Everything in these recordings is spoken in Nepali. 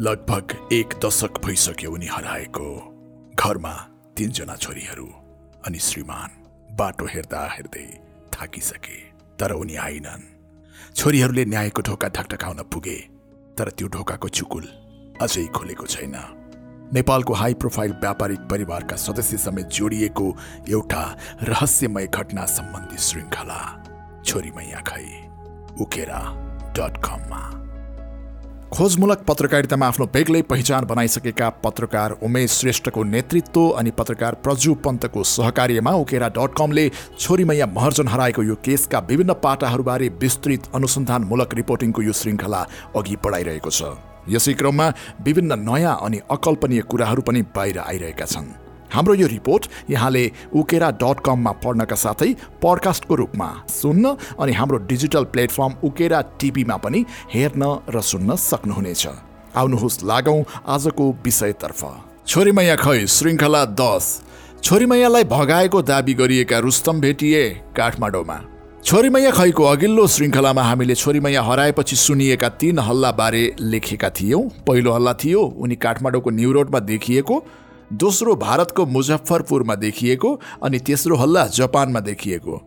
लगभग एक दशक भइसक्यो उनी हराएको घरमा तिनजना छोरीहरू अनि श्रीमान। बाटो हेर्दा हेर्दै थाकिसके तर उनी आइनन्। छोरीहरूले न्यायको ढोका ढकढकाउन पुगे तर त्यो ढोकाको चुकुल अझै खुलेको छैन। नेपालको हाई प्रोफाइल व्यापारिक परिवारका सदस्य समेत जोडिएको एउटा रहस्यमय घटना सम्बन्धी श्रृङ्खला छोरी मैया खै उकेरा डट कममा। खोजमूलक पत्रकारितामा आफ्नो बेग्लै पहिचान बनाइसकेका पत्रकार उमेश श्रेष्ठको नेतृत्व अनि पत्रकार प्रजु पन्तको सहकार्यमा उकेरा डट कमले छोरीमैया महर्जन हराएको यो केसका विभिन्न पाटाहरूबारे विस्तृत अनुसन्धानमूलक रिपोर्टिङको यो श्रृङ्खला अघि बढाइरहेको छ। यसै क्रममा विभिन्न नयाँ अनि अकल्पनीय कुराहरू पनि बाहिर आइरहेका छन्। हाम्रो यो रिपोर्ट यहाँले उकेरा डट कममा पढ्नका साथै पडकास्टको रूपमा सुन्न अनि हाम्रो डिजिटल प्लेटफर्म उकेरा टिभीमा पनि हेर्न र सुन्न सक्नुहुनेछ। आउनुहोस् लागौँ आजको विषयतर्फ। छोरीमैया खै श्रृङ्खला दस। छोरीमैयालाई भगाएको दावी गरिएका रुस्तम भेटिए काठमाडौँमा। छोरीमैया खैको अघिल्लो श्रृङ्खलामा हामीले छोरीमैया हराएपछि सुनिएका तीन हल्लाबारे लेखेका थियौँ। पहिलो हल्ला थियो उनी काठमाडौँको न्यु रोडमा देखिएको दोस्रो भारतको मुजफ्फरपुरमा देखिएको अनि तेस्रो हल्ला जापानमा देखिएको।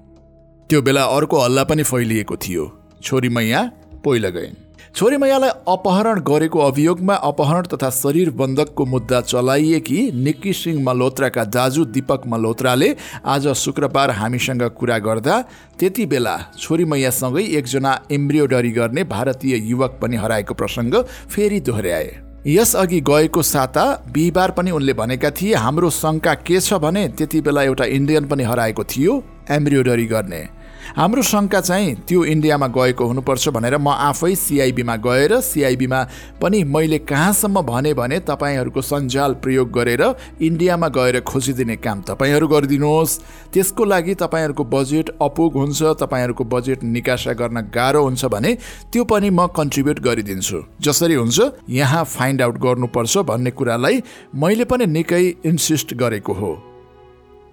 त्यो बेला अर्को हल्ला पनि फैलिएको थियो। छोरी मैया पहिला गइन्। छोरी मैयालाई अपहरण गरेको अभियोगमा अपहरण तथा शरीर बन्धकको मुद्दा चलाइएकी निक्की सिंह मल्होत्राका दाजु दीपक मल्होत्राले आज शुक्रबार हामीसँग कुरा गर्दा त्यति बेला छोरी मैयासँगै एकजना एम्ब्रियोडरी गर्ने भारतीय युवक पनि हराएको प्रसङ्ग फेरि दोहोऱ्याए। यसअघि गएको साता बिहिबार पनि उनले भनेका थिए हाम्रो शङ्का के छ भने? त्यति बेला एउटा इन्डियन पनि हराएको थियो एम्ब्रियोडरी गर्ने। हाम्रो शङ्का चाहिँ त्यो इन्डियामा गएको हुनुपर्छ भनेर म आफै सिआइबीमा गएर सिआइबीमा पनि मैले कहाँसम्म भने भने तपाईँहरूको सञ्जाल प्रयोग गरेर इन्डियामा गएर खोजिदिने काम तपाईँहरू गरिदिनुहोस्। त्यसको लागि तपाईँहरूको बजेट अपुग हुन्छ तपाईँहरूको बजेट निकासा गर्न गाह्रो हुन्छ भने त्यो पनि म कन्ट्रिब्युट गरिदिन्छु। जसरी हुन्छ यहाँ फाइन्ड आउट गर्नुपर्छ भन्ने कुरालाई मैले पनि निकै इन्सिस्ट गरेको हो।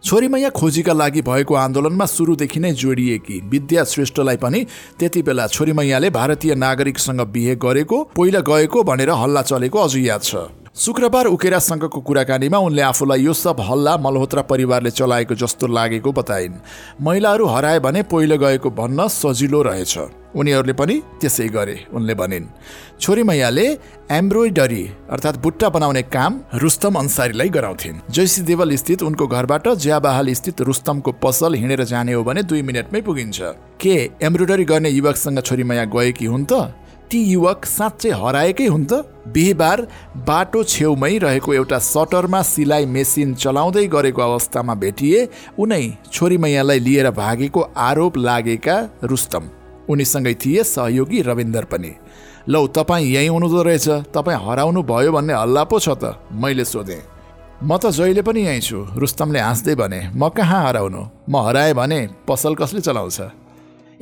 छोरीमैया खोजीका लागि भएको आन्दोलनमा सुरुदेखि नै जोडिएकी विद्या श्रेष्ठलाई पनि त्यति बेला छोरीमैयाले भारतीय नागरिकसँग बिहे गरेको पहिला गएको भनेर हल्ला चलेको अझ याद छ। शुक्रबार उकेरासँगको कुराकानीमा उनले आफूलाई यो सब हल्ला मल्होत्रा परिवारले चलाएको जस्तो लागेको बताइन्। महिलाहरू हराए भने पहिलो गएको भन्न सजिलो रहेछ। उनीहरूले पनि त्यसै गरे उनले भनिन्। छोरी मैयाले एम्ब्रोइडरी अर्थात् बुट्टा बनाउने काम रुस्तम अन्सारीलाई गराउँथिन्। जैसी देवल स्थित उनको घरबाट ज्याबाहाल स्थित रुस्तमको पसल हिँडेर जाने हो भने दुई मिनटमै पुगिन्छ। के एम्ब्रोइडरी गर्ने युवकसँग छोरी मैया गएकी हुन् त? ती युवक साँच्चै हराएकै हुन् त। बिहिबार बाटो छेउमै रहेको एउटा सटरमा सिलाइ मेसिन चलाउँदै गरेको अवस्थामा भेटिए उनै छोरी मैयालाई लिएर भागेको आरोप लागेका रुस्तम। उनीसँगै थिए सहयोगी रविन्दर पनि। लौ तपाईँ यहीँ हुनुहुँदो रहेछ। तपाईँ हराउनु भयो भन्ने हल्ला पो छ त मैले सोधेँ। म त जहिले पनि यहीँ छु। रुस्तमले हाँस्दै भने म कहाँ हराउनु? म हराएँ भने पसल कसले चलाउँछ?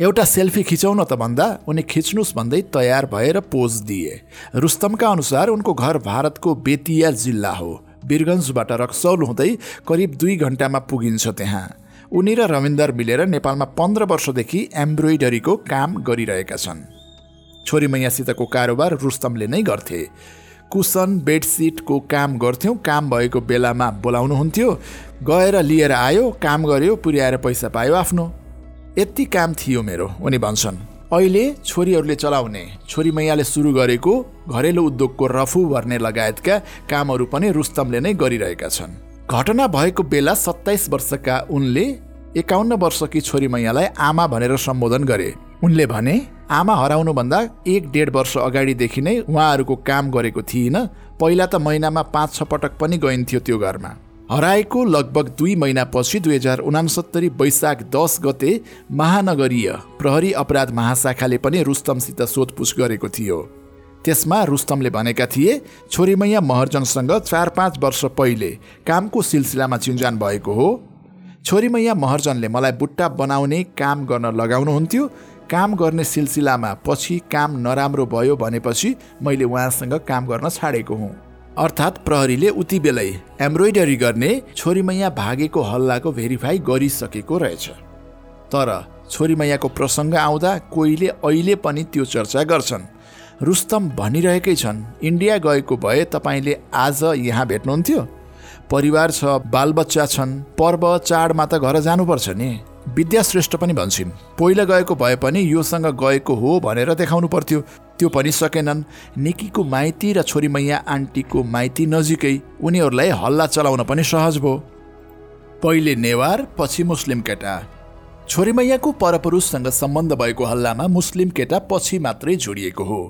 एउटा सेल्फी खिचाउन त भन्दा उनी खिच्नुहोस् भन्दै तयार भएर पोज दिए। रुस्तमका अनुसार उनको घर भारतको बेतिया जिल्ला हो। वीरगन्जबाट रक्सौल हुँदै करिब दुई घन्टामा पुगिन्छ त्यहाँ। उनी र रविन्दर मिलेर नेपालमा पन्ध्र वर्षदेखि एम्ब्रोइडरीको काम गरिरहेका छन्। छोरी मैयासितको कारोबार रुस्तमले नै गर्थे। कुसन बेडसिटको काम गर्थ्यौँ काम भएको बेलामा बोलाउनुहुन्थ्यो। गएर लिएर आयो काम गर्यो पुर्याएर पैसा पायो आफ्नो। यति काम थियो मेरो उनी भन्छन्। अहिले छोरीहरूले चलाउने छोरी मैयाले सुरु गरेको घरेलु उद्योगको रफु भर्ने लगायतका कामहरू पनि रुस्तमले नै गरिरहेका छन्। घटना भएको बेला सत्ताइस वर्षका उनले एकाउन्न वर्षकी छोरी मैयालाई आमा भनेर सम्बोधन गरे। उनले भने आमा हराउनुभन्दा एक डेढ वर्ष अगाडिदेखि नै उहाँहरूको काम गरेको थिइनँ। पहिला त महिनामा पाँच छ पटक पनि गइन्थ्यो त्यो घरमा। हराएको लगभग दुई महिनापछि दुई हजार उनासत्तरी वैशाख दस गते महानगरीय प्रहरी अपराध महाशाखाले पनि रुस्तमसित सोधपुछ गरेको थियो। त्यसमा रुस्तमले भनेका थिए छोरीमैया महर्जनसँग चार पाँच वर्ष पहिले कामको सिलसिलामा चिन्जान भएको हो। छोरीमैया महर्जनले मलाई बुट्टा बनाउने काम गर्न लगाउनुहुन्थ्यो। काम गर्ने सिलसिलामा पछि काम नराम्रो भयो भनेपछि मैले उहाँसँग काम गर्न छाडेको हुँ। अर्थात् प्रहरीले उति बेलै एम्ब्रोइडरी गर्ने छोरीमैया भागेको हल्लाको भेरिफाई गरिसकेको रहेछ। तर छोरीमैयाको प्रसङ्ग आउँदा कोहीले अहिले पनि त्यो चर्चा गर्छन्। रुस्तम भनिरहेकै छन् इन्डिया गएको भए तपाईँले आज यहाँ भेट्नुहुन्थ्यो। परिवार छ बालबच्चा छन् पर्व चाडमा त घर जानुपर्छ नि। विद्या श्रेष्ठ पनि भन्छन्। पहिला गएको भए पनि योसँग गएको हो भनेर देखाउनु पर्थ्यो। त्यो पनि सकेनन् निकीको माइती र छोरी मैया आन्टीको माइती नजिकै उनीहरूलाई हल्ला चलाउन पनि सहज भयो। पहिले नेवार पछि मुस्लिम केटा। छोरी मैयाको परपुरुषसँग सम्बन्ध भएको हल्लामा मुस्लिम केटा पछि मात्रै जोडिएको हो।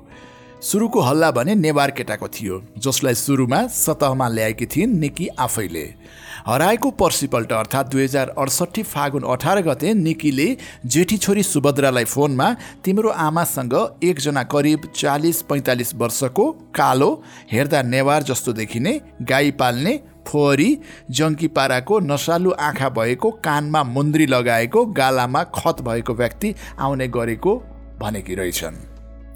सुरुको हल्ला भने नेवार केटाको थियो जसलाई सुरुमा सतहमा ल्याएकी थिइन् निकी आफैले। हराएको पर्सिपल्ट अर्थात् दुई हजार अडसट्ठी फागुन अठार गते निकीले जेठी छोरी सुभद्रालाई फोनमा तिम्रो आमासँग एकजना करिब चालिस पैँतालिस वर्षको कालो हेर्दा नेवार जस्तो देखिने गाई पाल्ने फोहरी जङ्की पाराको नसालु आँखा भएको कानमा मुन्द्री लगाएको गालामा खत भएको व्यक्ति आउने गरेको भनेकी रहेछन्।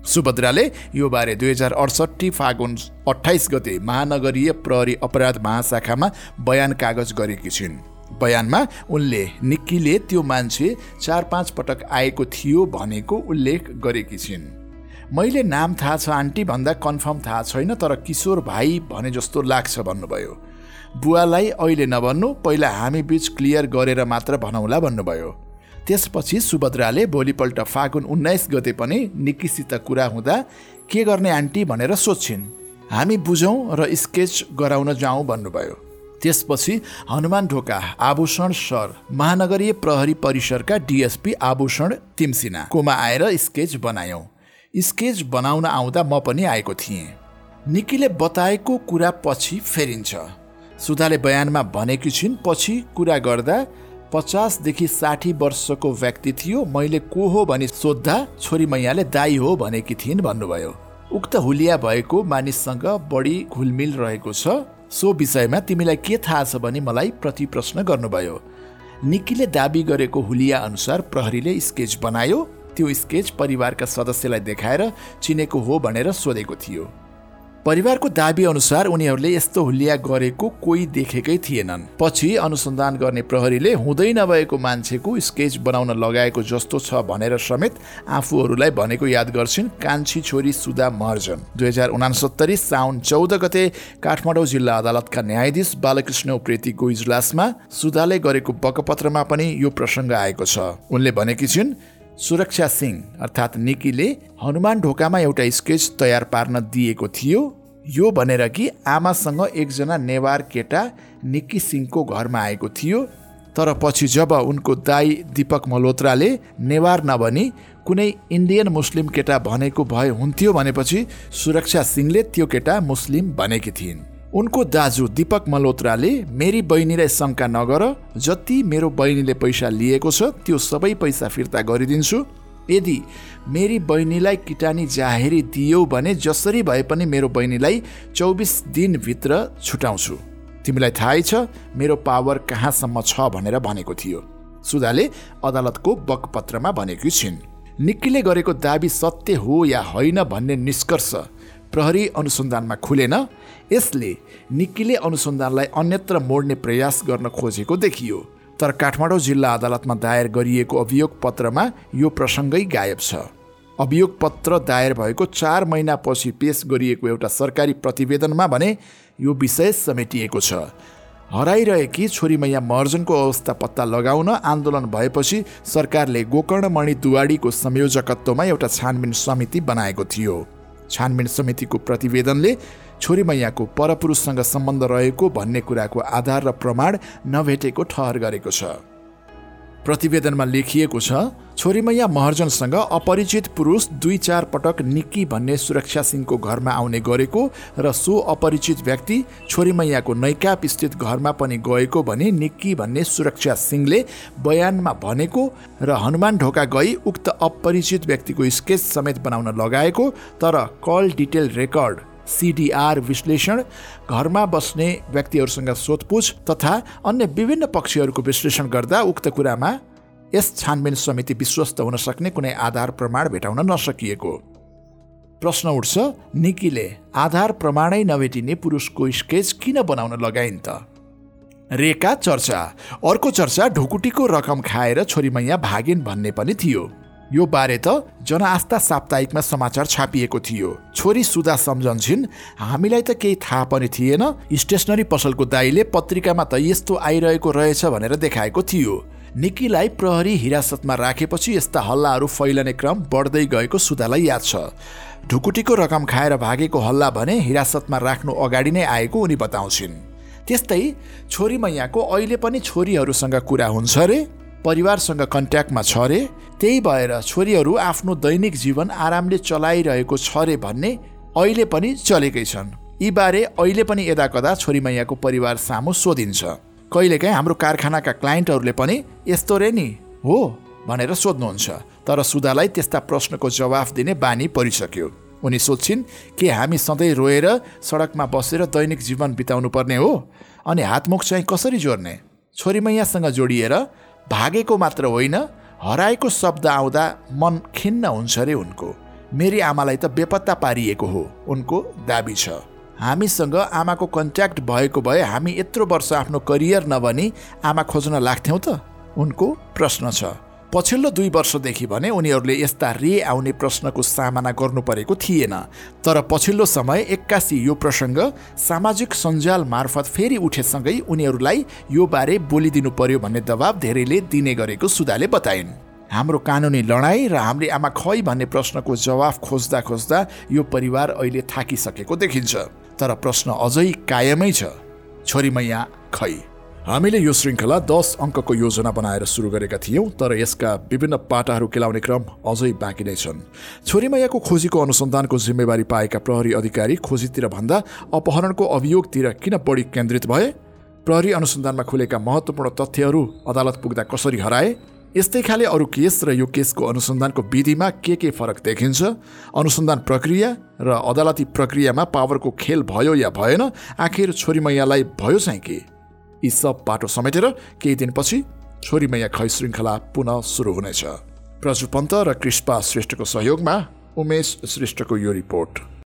सुभद्राले यो बारे दुई हजार अडसट्ठी फागुन अठाइस गते महानगरीय प्रहरी अपराध महाशाखामा बयान कागज गरेकी छिन्। बयानमा उनले निक्कीले त्यो मान्छे चार पाँच पटक आएको थियो भनेको उल्लेख गरेकी छिन्। मैले नाम थाहा छ आन्टी भन्दा कन्फर्म थाहा छैन तर किशोर भाइ भने जस्तो लाग्छ भन्नुभयो। बुवालाई अहिले नभन्नु पहिला हामी बिच क्लियर गरेर मात्र भनौँला भन्नुभयो। त्यसपछि सुभद्राले भोलिपल्ट फागुन उन्नाइस गते पनि निक्कीसित कुरा हुँदा के गर्ने आन्टी भनेर सोध्छिन्। हामी बुझौँ र स्केच गराउन जाउँ भन्नुभयो। त्यसपछि हनुमान ढोका आभूषण सर महानगरीय प्रहरी परिसरका डिएसपी आभूषण तिमसिना कोमा आएर स्केच बनायौँ। स्केच बनाउन आउँदा म पनि आएको थिएँ। निकीले बताएको कुरा पछि फेरिन्छ। सुधाले बयानमा भनेकी छिन् पछि कुरा गर्दा पचासदेखि साठी वर्षको व्यक्ति थियो। मैले को हो भनी सोद्धा छोरी मैयाले दाई हो भनेकी थिइन् भन्नुभयो। उक्त हुलिया भएको मानिससँग बढी घुलमिल रहेको छ। सो विषयमा तिमीलाई के थाहा छ भने मलाई प्रति प्रश्न गर्नुभयो। निकीले दावी गरेको हुलिया अनुसार प्रहरीले स्केच बनायो। त्यो स्केच परिवारका सदस्यलाई देखाएर चिनेको हो भनेर सोधेको थियो। परिवारको दावी अनुसार उनीहरूले यस्तो हुलिया गरेको कोही देखेकै थिएनन्। पछि अनुसन्धान गर्ने प्रहरीले हुँदै नभएको मान्छेको स्केच बनाउन लगाएको जस्तो छ भनेर समेत आफूहरूलाई भनेको याद गर्छिन् कान्छी छोरी सुधा महर्जन। दुई हजार उनासत्तरी साउन चौध गते काठमाडौँ जिल्ला अदालतका न्यायाधीश बालकृष्ण उप्रेतीको इजलासमा सुधाले गरेको बकपत्रमा पनि यो प्रसङ्ग आएको छ। उनले भनेकी छिन् सुरक्षा सिंह अर्थात् निकीले हनुमान ढोकामा एउटा स्केच तयार पार्न दिएको थियो। यो भनेर कि आमासँग एकजना नेवार केटा निक्की सिंहको घरमा आएको थियो। तर पछि जब उनको दाई दिपक मल्होत्राले नेवार नभनी कुनै इन्डियन मुस्लिम केटा भनेको भए हुन्थ्यो भनेपछि सुरक्षा सिंहले त्यो केटा मुस्लिम भनेकी थिइन्। उनको दाजु दिपक मल्होत्राले मेरी बहिनीलाई शङ्का नगर जति मेरो बहिनीले पैसा लिएको छ त्यो सबै पैसा फिर्ता गरिदिन्छु। यदि मेरी बहिनीलाई किटानी जाहेरी दियो भने जसरी भए पनि मेरो बहिनीलाई चौबिस दिनभित्र छुटाउँछु। तिमीलाई थाहै छ मेरो पावर कहाँसम्म छ भनेर भनेको थियो। सुधाले अदालतको बकपत्रमा भनेकी छिन् निक्कीले गरेको दावी सत्य हो या होइन भन्ने निष्कर्ष प्रहरी अनुसन्धानमा खुलेन। यसले निक्कीले अनुसन्धानलाई अन्यत्र मोड्ने प्रयास गर्न खोजेको देखियो। तर काठमाडौँ जिल्ला अदालतमा दायर गरिएको अभियोग पत्रमा यो प्रसङ्गै गायब छ। अभियोग पत्र दायर भएको चार महिनापछि पेस गरिएको एउटा सरकारी प्रतिवेदनमा भने यो विषय समेटिएको छ। हराइरहेकी छोरी मैया महर्जनको अवस्था पत्ता लगाउन आन्दोलन भएपछि सरकारले गोकर्णमणि दुवाडीको संयोजकत्वमा एउटा छानबिन समिति बनाएको थियो। छानबिन समितिको प्रतिवेदनले छोरी मैयाको परपुरुषसँग सम्बन्ध रहेको भन्ने कुराको आधार र प्रमाण नभेटेको ठहर गरेको छ। प्रतिवेदनमा लेखिएको छ छोरीमैया महर्जनसँग अपरिचित पुरुष दुई चार पटक निक्की भन्ने सुरक्षा सिंहको घरमा आउने गरेको र सो अपरिचित व्यक्ति छोरीमैयाको नैकाप स्थित घरमा पनि गएको भने निक्की भन्ने सुरक्षा सिंहले बयानमा भनेको र हनुमान ढोका गई उक्त अपरिचित व्यक्तिको स्केच समेत बनाउन लगाएको तर कल डिटेल रेकर्ड सिडिआर विश्लेषण घरमा बस्ने व्यक्तिहरूसँग सोधपुछ तथा अन्य विभिन्न पक्षहरूको विश्लेषण गर्दा उक्त कुरामा यस छानबिन समिति विश्वस्त हुन सक्ने कुनै आधार प्रमाण भेटाउन नसकिएको। प्रश्न उठ्छ निकीले आधार प्रमाणै नभेटिने पुरुषको स्केच किन बनाउन लगाइन् त? रेका चर्चा अर्को चर्चा ढुकुटीको रकम खाएर छोरी मैया भागिन् भन्ने पनि थियो। यो बारे त जनआस्था साप्ताहिकमा समाचार छापिएको थियो। छोरी सुधा सम्झन्छन् हामीलाई त केही थाहा पनि थिएन। स्टेसनरी पसलको दाईले पत्रिकामा त यस्तो आइरहेको रहेछ भनेर देखाएको थियो। निकीलाई प्रहरी हिरासतमा राखेपछि यस्ता हल्लाहरू फैलने क्रम बढ्दै गएको सुधालाई याद छ। ढुकुटीको रकम खाएर भागेको हल्ला भने हिरासतमा राख्नु अगाडि नै आएको उनी बताउँछिन्। त्यस्तै छोरी मैयाको अहिले पनि छोरीहरूसँग कुरा हुन्छ रे। परिवारसँग कन्ट्याक्टमा छ अरे त्यही भएर छोरीहरू आफ्नो दैनिक जीवन आरामले चलाइरहेको छ अरे भन्ने अहिले पनि चलेकै छन्। यी बारे अहिले पनि यदा कदा छोरी मैयाको परिवार सामु सोधिन्छ। कहिलेकाहीँ हाम्रो कारखानाका क्लाइन्टहरूले पनि यस्तो रे नि हो भनेर सोध्नुहुन्छ। तर सुधालाई त्यस्ता प्रश्नको जवाफ दिने बानी परिसक्यो। उनी सोध्छिन् के हामी सधैँ रोएर सडकमा बसेर दैनिक जीवन बिताउनु पर्ने हो? अनि हातमुख चाहिँ कसरी जोड्ने? छोरी मैयासँग जोडिएर भागेको मात्र होइन हराएको शब्द आउँदा मन खिन्न हुन्छ अरे उनको। मेरी आमालाई त बेपत्ता पारिएको हो उनको दाबी छ। हामीसँग आमाको कन्ट्याक्ट भएको भए हामी यत्रो वर्ष आफ्नो करियर नभनी आमा खोज्न लाग्थ्यौँ त? उनको प्रश्न छ। पछिल्लो दुई वर्षदेखि भने उनीहरूले यस्ता रे आउने प्रश्नको सामना गर्नु परेको थिएन। तर पछिल्लो समय एक्कासी यो प्रसङ्ग सामाजिक सञ्जाल मार्फत फेरि उठेसँगै उनीहरूलाई यो बारे बोलिदिनु पर्यो भन्ने दबाब धेरैले दिने गरेको सुधाले बताइन्। हाम्रो कानुनी लडाइँ र हामीले आमा खै भन्ने प्रश्नको जवाफ खोज्दा खोज्दा यो परिवार अहिले थाकिसकेको देखिन्छ। तर प्रश्न अझै कायमै छ। छोरी मैया खै। हामीले यो श्रृङ्खला दस अङ्कको योजना बनाएर सुरु गरेका थियौँ तर यसका विभिन्न पाटाहरू केलाउने क्रम अझै बाँकी नै छन्। छोरीमैयाको खोजीको अनुसन्धानको जिम्मेवारी पाएका प्रहरी अधिकारी खोजीतिर भन्दा अपहरणको अभियोगतिर किन बढी केन्द्रित भए? प्रहरी अनुसन्धानमा खुलेका महत्त्वपूर्ण तथ्यहरू अदालत पुग्दा कसरी हराए? यस्तै खाले अरू केस र यो केसको अनुसन्धानको विधिमा के के फरक देखिन्छ? अनुसन्धान प्रक्रिया र अदालती प्रक्रियामा पावरको खेल भयो या भएन? आखिर छोरीमैयालाई भयो चाहिँ के? यी सब बाटो समेटेर केही दिनपछि छोरी मैया खै श्रृङ्खला पुनः सुरु हुनेछ। प्रजु पन्त र कृष्पा श्रेष्ठको सहयोगमा उमेश श्रेष्ठको यो रिपोर्ट।